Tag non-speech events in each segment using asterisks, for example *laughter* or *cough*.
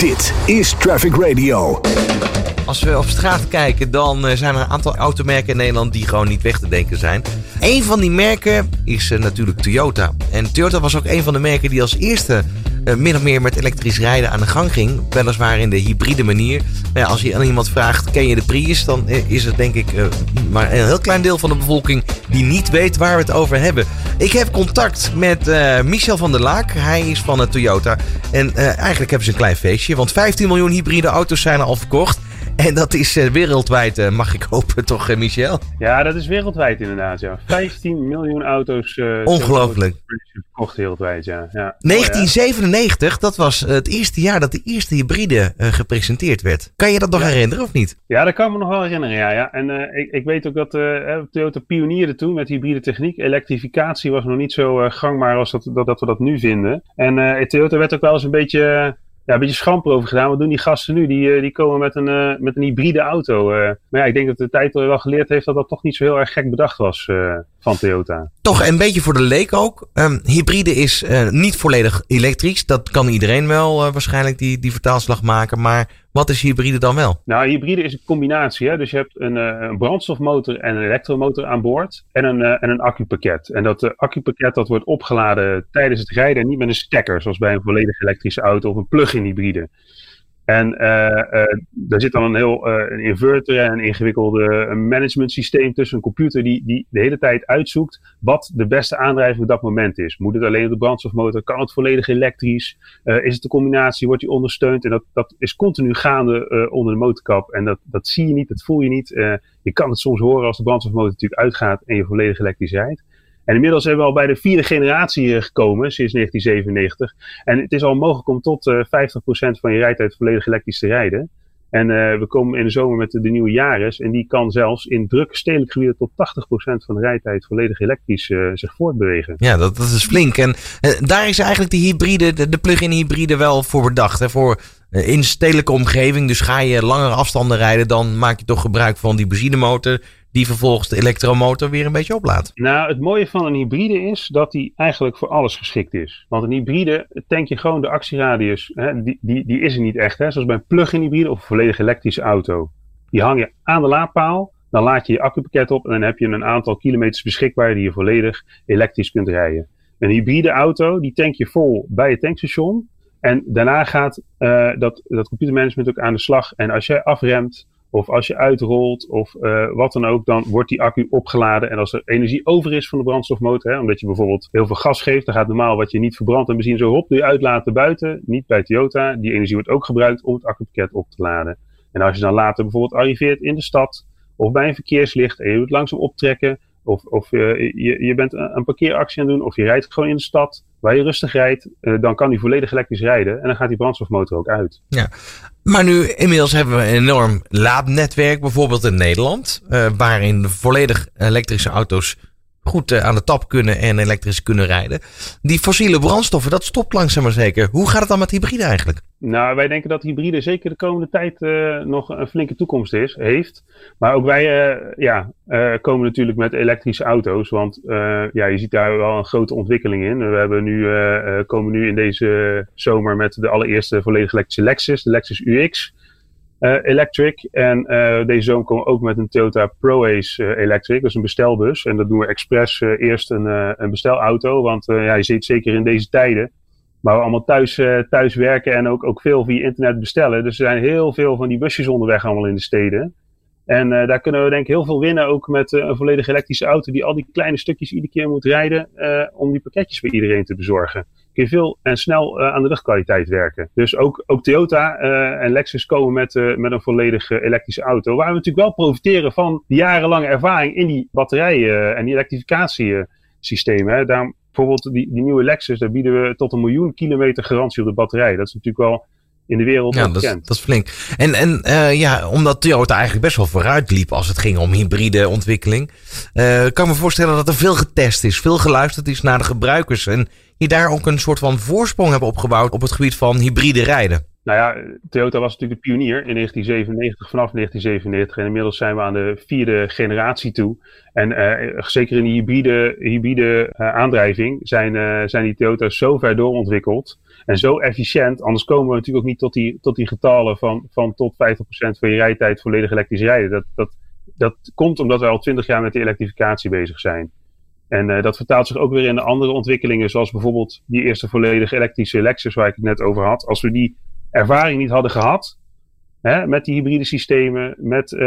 Dit is Traffic Radio. Als we op straat kijken, dan eh, zijn er een aantal automerken in Nederland die gewoon niet weg te denken zijn. Een van die merken is eh, natuurlijk Toyota. En Toyota was ook een van de merken die als eerste uh, min of meer met elektrisch rijden aan de gang ging. Weliswaar in de hybride manier. Ja, als je aan iemand vraagt, ken je de Prius? Dan is het denk ik maar een heel klein deel van de bevolking die niet weet waar we het over hebben. Ik heb contact met Michel van der Laak. Hij is van Toyota. En eigenlijk hebben ze een klein feestje. Want 15 miljoen hybride auto's zijn al verkocht. En dat is uh, wereldwijd, uh, mag ik hopen, toch, uh, Michel? Ja, dat is wereldwijd inderdaad, ja. 15 miljoen auto's. Ongelooflijk. Verkocht wereldwijd, ja. ja. 1997, dat was het eerste jaar dat de eerste hybride gepresenteerd werd. Kan je dat nog herinneren, of niet? Ja, dat kan ik me nog wel herinneren, ja. ja. En ik, ik weet ook dat Toyota pionierde toen met hybride techniek. Elektrificatie was nog niet zo gangbaar als dat, dat, dat, we dat nu vinden. En Toyota werd ook wel eens een beetje ja, een beetje schamper over gedaan. Wat doen die gasten nu? Die, eh, die komen met een, uh, met een hybride auto. Uh, maar ja, ik denk dat de tijd wel geleerd heeft dat dat toch niet zo heel erg gek bedacht was van Toyota. Toch een beetje voor de leek ook. Um, hybride is niet volledig elektrisch. Dat kan iedereen wel waarschijnlijk die, die vertaalslag maken. Maar wat is hybride dan wel? Nou, hybride is een combinatie. Hè? Dus je hebt een, uh, een brandstofmotor en een elektromotor aan boord en een, uh, en een accupakket. En dat uh, accupakket dat wordt opgeladen tijdens het rijden en niet met een stekker, zoals bij een volledig elektrische auto of een plug-in hybride. En uh, uh, daar zit dan een heel uh, een inverter en een ingewikkelde management systeem tussen. Een computer die, die de hele tijd uitzoekt wat de beste aandrijving op dat moment is. Moet het alleen op de brandstofmotor? Kan het volledig elektrisch? is het de combinatie? Wordt die ondersteund? En dat, dat is continu gaande onder de motorkap. En dat, dat zie je niet, dat voel je niet. je kan het soms horen als de brandstofmotor natuurlijk uitgaat en je volledig elektrisch rijdt. En inmiddels zijn we al bij de vierde generatie eh, gekomen sinds 1997. En het is al mogelijk om tot uh, eh, 50% van je rijtijd volledig elektrisch te rijden. En uh, we komen in de zomer met de, nieuwe Yaris. En die kan zelfs in drukke stedelijk gebieden tot 80% van de rijtijd volledig elektrisch zich voortbewegen. Ja, dat, dat is flink. En daar is eigenlijk de hybride, de, de plug-in hybride wel voor bedacht. Hè? Voor in stedelijke omgeving. Dus ga je langere afstanden rijden, dan maak je toch gebruik van die benzinemotor die vervolgens de elektromotor weer een beetje oplaadt. Nou, het mooie van een hybride is dat die eigenlijk voor alles geschikt is. Want een hybride tank je gewoon de actieradius, hè, die, die, die is er niet echt. Hè, zoals bij een plug-in hybride of een volledig elektrische auto. Die hang je aan de laadpaal, dan laad je je accupakket op en dan heb je een aantal kilometers beschikbaar die je volledig elektrisch kunt rijden. Een hybride auto, die tank je vol bij het tankstation. En daarna gaat uh, dat, dat computermanagement ook aan de slag. En als jij afremt of als je uitrolt of uh, wat dan ook, dan wordt die accu opgeladen. En als er energie over is van de brandstofmotor, hè, omdat je bijvoorbeeld heel veel gas geeft, dan gaat normaal wat je niet verbrandt en benzine zo hop doe je uitlaten buiten. Niet bij Toyota. Die energie wordt ook gebruikt om het accupakket op te laden. En als je dan later bijvoorbeeld arriveert in de stad of bij een verkeerslicht en je moet langzaam optrekken, of, of uh, je, je bent een parkeeractie aan het doen, of je rijdt gewoon in de stad waar je rustig rijdt, uh, dan kan die volledig elektrisch rijden en dan gaat die brandstofmotor ook uit. Ja, maar nu inmiddels hebben we een enorm laadnetwerk, bijvoorbeeld in Nederland, uh, waarin volledig elektrische auto's goed uh, aan de tap kunnen en elektrisch kunnen rijden. Die fossiele brandstoffen, dat stopt langzaam maar zeker. Hoe gaat het dan met hybride eigenlijk? Nou, wij denken dat hybride zeker de komende tijd uh, nog een flinke toekomst is, heeft. Maar ook wij uh, ja, komen natuurlijk met elektrische auto's. Want ja, je ziet daar wel een grote ontwikkeling in. We hebben nu, komen nu in deze zomer met de allereerste volledig elektrische Lexus, de Lexus UX. Uh, electric. En uh, deze zomer komen we ook met een Toyota ProAce uh, Electric. Dat is een bestelbus. En dat doen we expres eerst een, een bestelauto. Want ja, je ziet zeker in deze tijden. Waar we allemaal thuis, thuis werken en ook, ook veel via internet bestellen. Dus er zijn heel veel van die busjes onderweg allemaal in de steden. En daar kunnen we denk ik heel veel winnen. Ook met een volledig elektrische auto die al die kleine stukjes iedere keer moet rijden. om die pakketjes voor iedereen te bezorgen kun je veel en snel uh, aan de luchtkwaliteit werken. Dus ook, ook Toyota uh, en Lexus komen met, uh, met een volledig elektrische auto. Waar we natuurlijk wel profiteren van die jarenlange ervaring in die batterijen en die elektrificatiesystemen. Daarom bijvoorbeeld die, die nieuwe Lexus, daar bieden we tot een miljoen kilometer garantie op de batterij. Dat is natuurlijk wel in de wereld ja, dat, is, dat is flink. En, en uh, ja, omdat Toyota eigenlijk best wel vooruit liep als het ging om hybride ontwikkeling, uh, kan me voorstellen dat er veel getest is, veel geluisterd is naar de gebruikers en je daar ook een soort van voorsprong hebben opgebouwd op het gebied van hybride rijden. Nou ja, Toyota was natuurlijk de pionier in 1997, vanaf 1997. En inmiddels zijn we aan de vierde generatie toe. En uh, zeker in die hybride, hybride uh, aandrijving zijn, uh, zijn die Toyota's zo ver doorontwikkeld. En zo efficiënt, anders komen we natuurlijk ook niet tot die, tot die getallen van, van tot 50% van je rijtijd volledig elektrisch rijden. Dat, dat, dat komt omdat we al 20 jaar met de elektrificatie bezig zijn. En uh, dat vertaalt zich ook weer in de andere ontwikkelingen, zoals bijvoorbeeld die eerste volledig elektrische Lexus waar ik het net over had. Als we die ervaring niet hadden gehad, hè, met die hybride systemen, met uh,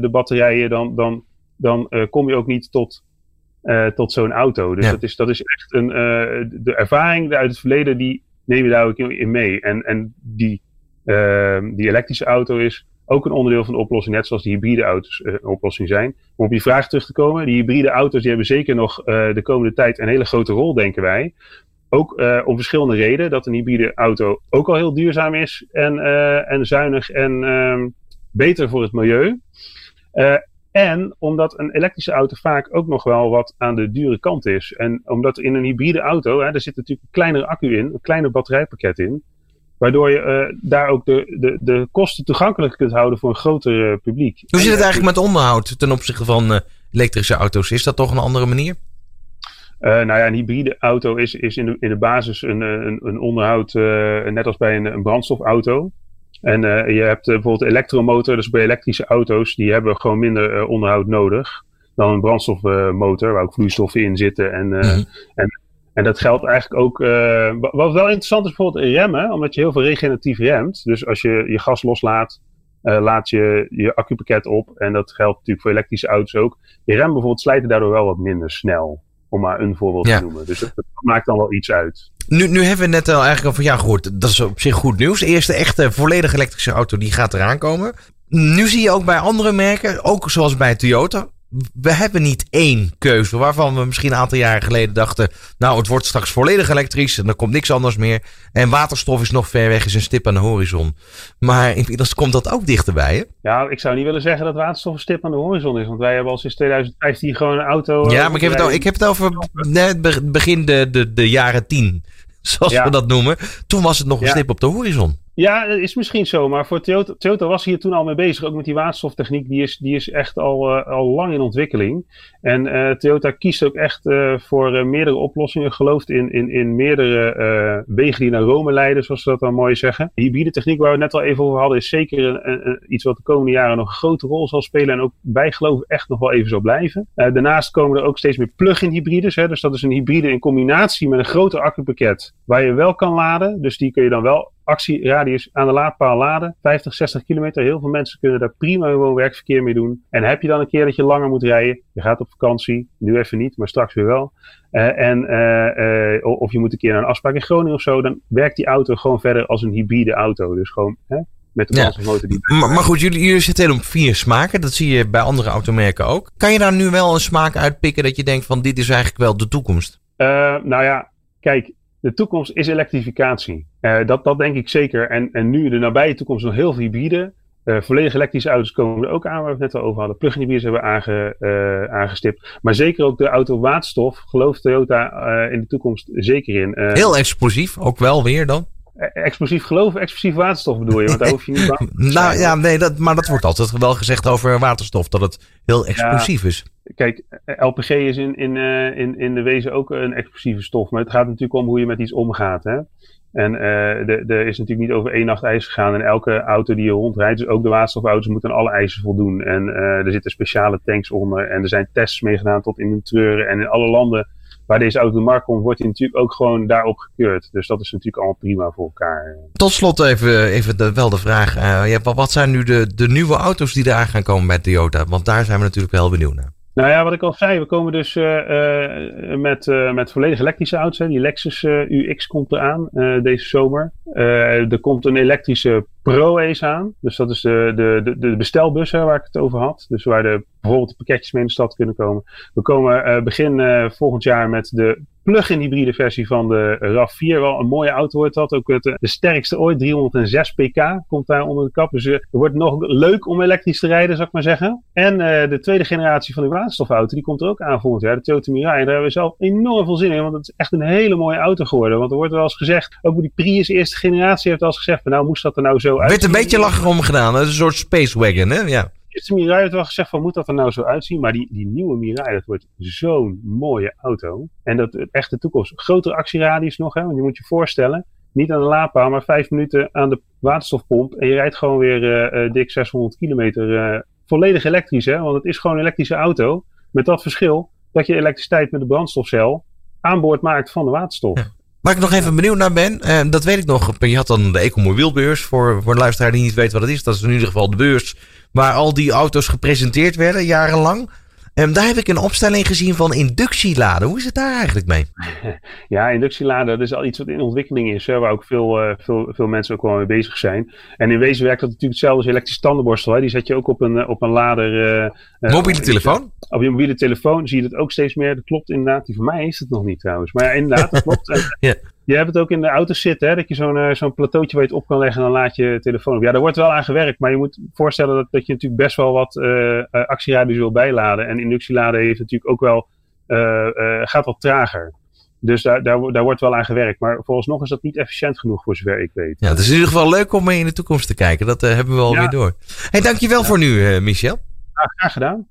de batterijen, dan, dan, dan uh, kom je ook niet tot, tot zo'n auto. Dus ja. dat, is, dat is echt een, de ervaring uit het verleden, die neem je daar ook in mee. En, en die, die elektrische auto is ook een onderdeel van de oplossing, net zoals die hybride auto's uh, een oplossing zijn. Om op je vraag terug te komen, die hybride auto's die hebben zeker nog uh, de komende tijd een hele grote rol, denken wij. Ook uh, om verschillende redenen, dat een hybride auto ook al heel duurzaam is en, en zuinig en um, beter voor het milieu. en omdat een elektrische auto vaak ook nog wel wat aan de dure kant is. En omdat in een hybride auto, hè, er zit natuurlijk een kleinere accu in, een kleiner batterijpakket in. Waardoor je uh, daar ook de, de, de kosten toegankelijk kunt houden voor een groter uh, publiek. Hoe zit het eigenlijk met onderhoud ten opzichte van uh, elektrische auto's? Is dat toch een andere manier? nou ja, een hybride auto is, is in, de, in de basis een, een, een onderhoud net als bij een, een brandstofauto. En je hebt bijvoorbeeld een elektromotor, dus bij elektrische auto's, die hebben gewoon minder onderhoud nodig dan een brandstofmotor, waar ook vloeistoffen in zitten en, mm -hmm. en en dat geldt eigenlijk ook. Uh, wat wel interessant is, bijvoorbeeld remmen, omdat je heel veel regeneratief remt. Dus als je je gas loslaat, uh, laat je je accupakket op. En dat geldt natuurlijk voor elektrische auto's ook. Je rem bijvoorbeeld slijten daardoor wel wat minder snel. Om maar een voorbeeld ja. te noemen. Dus dat, dat, maakt dan wel iets uit. Nu, nu hebben we net al eigenlijk al van ja gehoord. Dat is op zich goed nieuws. De eerste echte volledig elektrische auto die gaat eraan komen. Nu zie je ook bij andere merken, ook zoals bij Toyota, we hebben niet één keuze waarvan we misschien een aantal jaren geleden dachten. Nou, het wordt straks volledig elektrisch en er komt niks anders meer. En waterstof is nog ver weg, is een stip aan de horizon. Maar inmiddels komt dat ook dichterbij. Hè? Ja, ik zou niet willen zeggen dat waterstof een stip aan de horizon is. Want wij hebben al sinds 2015 gewoon een auto. Ja, maar ik heb het, al, ik heb het over net begin de, de, de jaren tien. *laughs* Zoals ja. we dat noemen. Toen was het nog een ja. stip op de horizon. Ja, dat is misschien zo. Maar voor Toyota, Toyota was hier toen al mee bezig. Ook met die waterstoftechniek. Die is, die is echt al, uh, al lang in ontwikkeling. En uh, Toyota kiest ook echt uh, voor meerdere oplossingen. Gelooft in, in, in meerdere wegen die naar Rome leiden, zoals ze dat dan mooi zeggen. De hybride techniek waar we het net al even over hadden, is zeker een, een, iets wat de komende jaren nog een grote rol zal spelen. En ook wij geloven echt nog wel even zal blijven. daarnaast komen er ook steeds meer plug-in hybrides. Hè. Dus dat is een hybride in combinatie met een groter accupakket. Waar je wel kan laden. Dus die kun je dan wel actieradius aan de laadpaal laden. 50, 60 kilometer. Heel veel mensen kunnen daar prima hun werkverkeer mee doen. En heb je dan een keer dat je langer moet rijden. Je gaat op vakantie. Nu even niet, maar straks weer wel. Uh, en, uh, uh, of je moet een keer naar een afspraak in Groningen of zo. Dan werkt die auto gewoon verder als een hybride auto. Dus gewoon hè, met de brandstofmotor die... Maar, maar, goed, jullie, jullie zitten op vier smaken. Dat zie je bij andere automerken ook. Kan je daar nu wel een smaak uitpikken dat je denkt van dit is eigenlijk wel de toekomst? nou ja, kijk, de toekomst is elektrificatie. Uh, dat, dat denk ik zeker. En, en nu de nabije toekomst nog heel veel hybride. Uh, volledig elektrische auto's komen er ook aan, waar we het net al over hadden. Plug-in hybrides hebben we aange, uh, aangestipt. Maar zeker ook de auto waterstof gelooft Toyota in de toekomst zeker in. heel explosief, ook wel weer dan? Explosief geloof, explosief waterstof bedoel je? Want daar hoef je niet bang *laughs* Nou ja, nee, dat, maar dat wordt altijd wel gezegd over waterstof, dat het heel explosief ja, is. Kijk, LPG is in, in, uh, in, in de wezen ook een explosieve stof, maar het gaat natuurlijk om hoe je met iets omgaat. Hè? En uh, er is natuurlijk niet over één nacht ijs gegaan. En elke auto die je rondrijdt, dus ook de waterstofauto's, moeten aan alle eisen voldoen. En uh, er zitten speciale tanks onder. En er zijn tests meegedaan tot in de treuren. En in alle landen waar deze auto de markt komt, wordt hij natuurlijk ook gewoon daarop gekeurd. Dus dat is natuurlijk allemaal prima voor elkaar. Tot slot even, even de, wel de vraag. Uh, ja, wat zijn nu de, de nieuwe auto's die eraan gaan komen bij Toyota? Want daar zijn we natuurlijk wel benieuwd naar. Nou ja, wat ik al zei, we komen dus uh, uh, met, uh, met volledig elektrische auto's. Hè. Die Lexus UX komt eraan deze zomer. er komt een elektrische Pro Ace aan. Dus dat is de, de, de, bestelbus hè, waar ik het over had. Dus waar de, bijvoorbeeld pakketjes mee in de stad kunnen komen. We komen begin volgend jaar met de plug-in hybride versie van de RAV4. Wel een mooie auto wordt dat. Ook het, de sterkste ooit. 306 pk komt daar onder de kap. Dus uh, er wordt nog leuk om elektrisch te rijden, zou ik maar zeggen. En uh, de tweede generatie van de waterstofauto, die komt er ook aan volgend jaar. De Toyota Mirai. En daar hebben we zelf enorm veel zin in. Want het is echt een hele mooie auto geworden. Want er wordt wel eens gezegd, ook die Prius eerste generatie heeft wel eens gezegd. Nou moest dat er nou zo uit. Werd een beetje lachen om gedaan. Dat is een soort space wagon, hè? Ja eerste Mirai had wel gezegd van moet dat er nou zo uitzien. Maar die, die nieuwe Mirai, dat wordt zo'n mooie auto. En dat echt de toekomst. Grotere actieradius nog, hè, want je moet je voorstellen. niet aan de laadpaal, maar vijf minuten aan de waterstofpomp. En je rijdt gewoon weer uh, dik 600 kilometer. Uh, volledig elektrisch, hè? Want het is gewoon een elektrische auto. Met dat verschil dat je elektriciteit met de brandstofcel aan boord maakt van de waterstof. Ja. Waar ik nog even benieuwd naar ben, uh, dat weet ik nog. Je had dan de Ecomobielbeurs. Voor, voor de luisteraar die niet weet wat het is. Dat is in ieder geval de beurs waar al die auto's gepresenteerd werden, jarenlang. Um, daar heb ik een opstelling gezien van inductieladen. Hoe is het daar eigenlijk mee? *laughs* Ja, inductieladen, dat is al iets wat in ontwikkeling is, hè, waar ook veel, uh, veel, veel mensen ook wel mee bezig zijn. En in wezen werkt dat natuurlijk hetzelfde als elektrische tandenborstel. Hè. Die zet je ook op een, eh, op een lader. Uh, mobiele telefoon? Op je mobiele telefoon zie je dat ook steeds meer. Dat klopt inderdaad. Die van mij is het nog niet trouwens. Maar ja, inderdaad, dat *laughs* klopt. ja. Je hebt het ook in de auto's zitten, hè, dat je zo'n uh, zo'n plateautje waar je het op kan leggen en dan laat je telefoon op. Ja, daar wordt wel aan gewerkt, maar je moet voorstellen dat, dat je natuurlijk best wel wat uh, actieradius wil bijladen. En inductieladen heeft natuurlijk ook wel, gaat wat trager. Dus daar, daar, daar wordt wel aan gewerkt. Maar vooralsnog is dat niet efficiënt genoeg voor zover ik weet. Ja, het is in ieder geval leuk om mee in de toekomst te kijken. Dat hebben we alweer ja. door. Hey, dankjewel ja. voor nu, Michel. Ja, graag gedaan.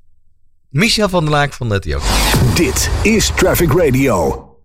Michel van der Laak van de Toyota. Dit is Traffic Radio.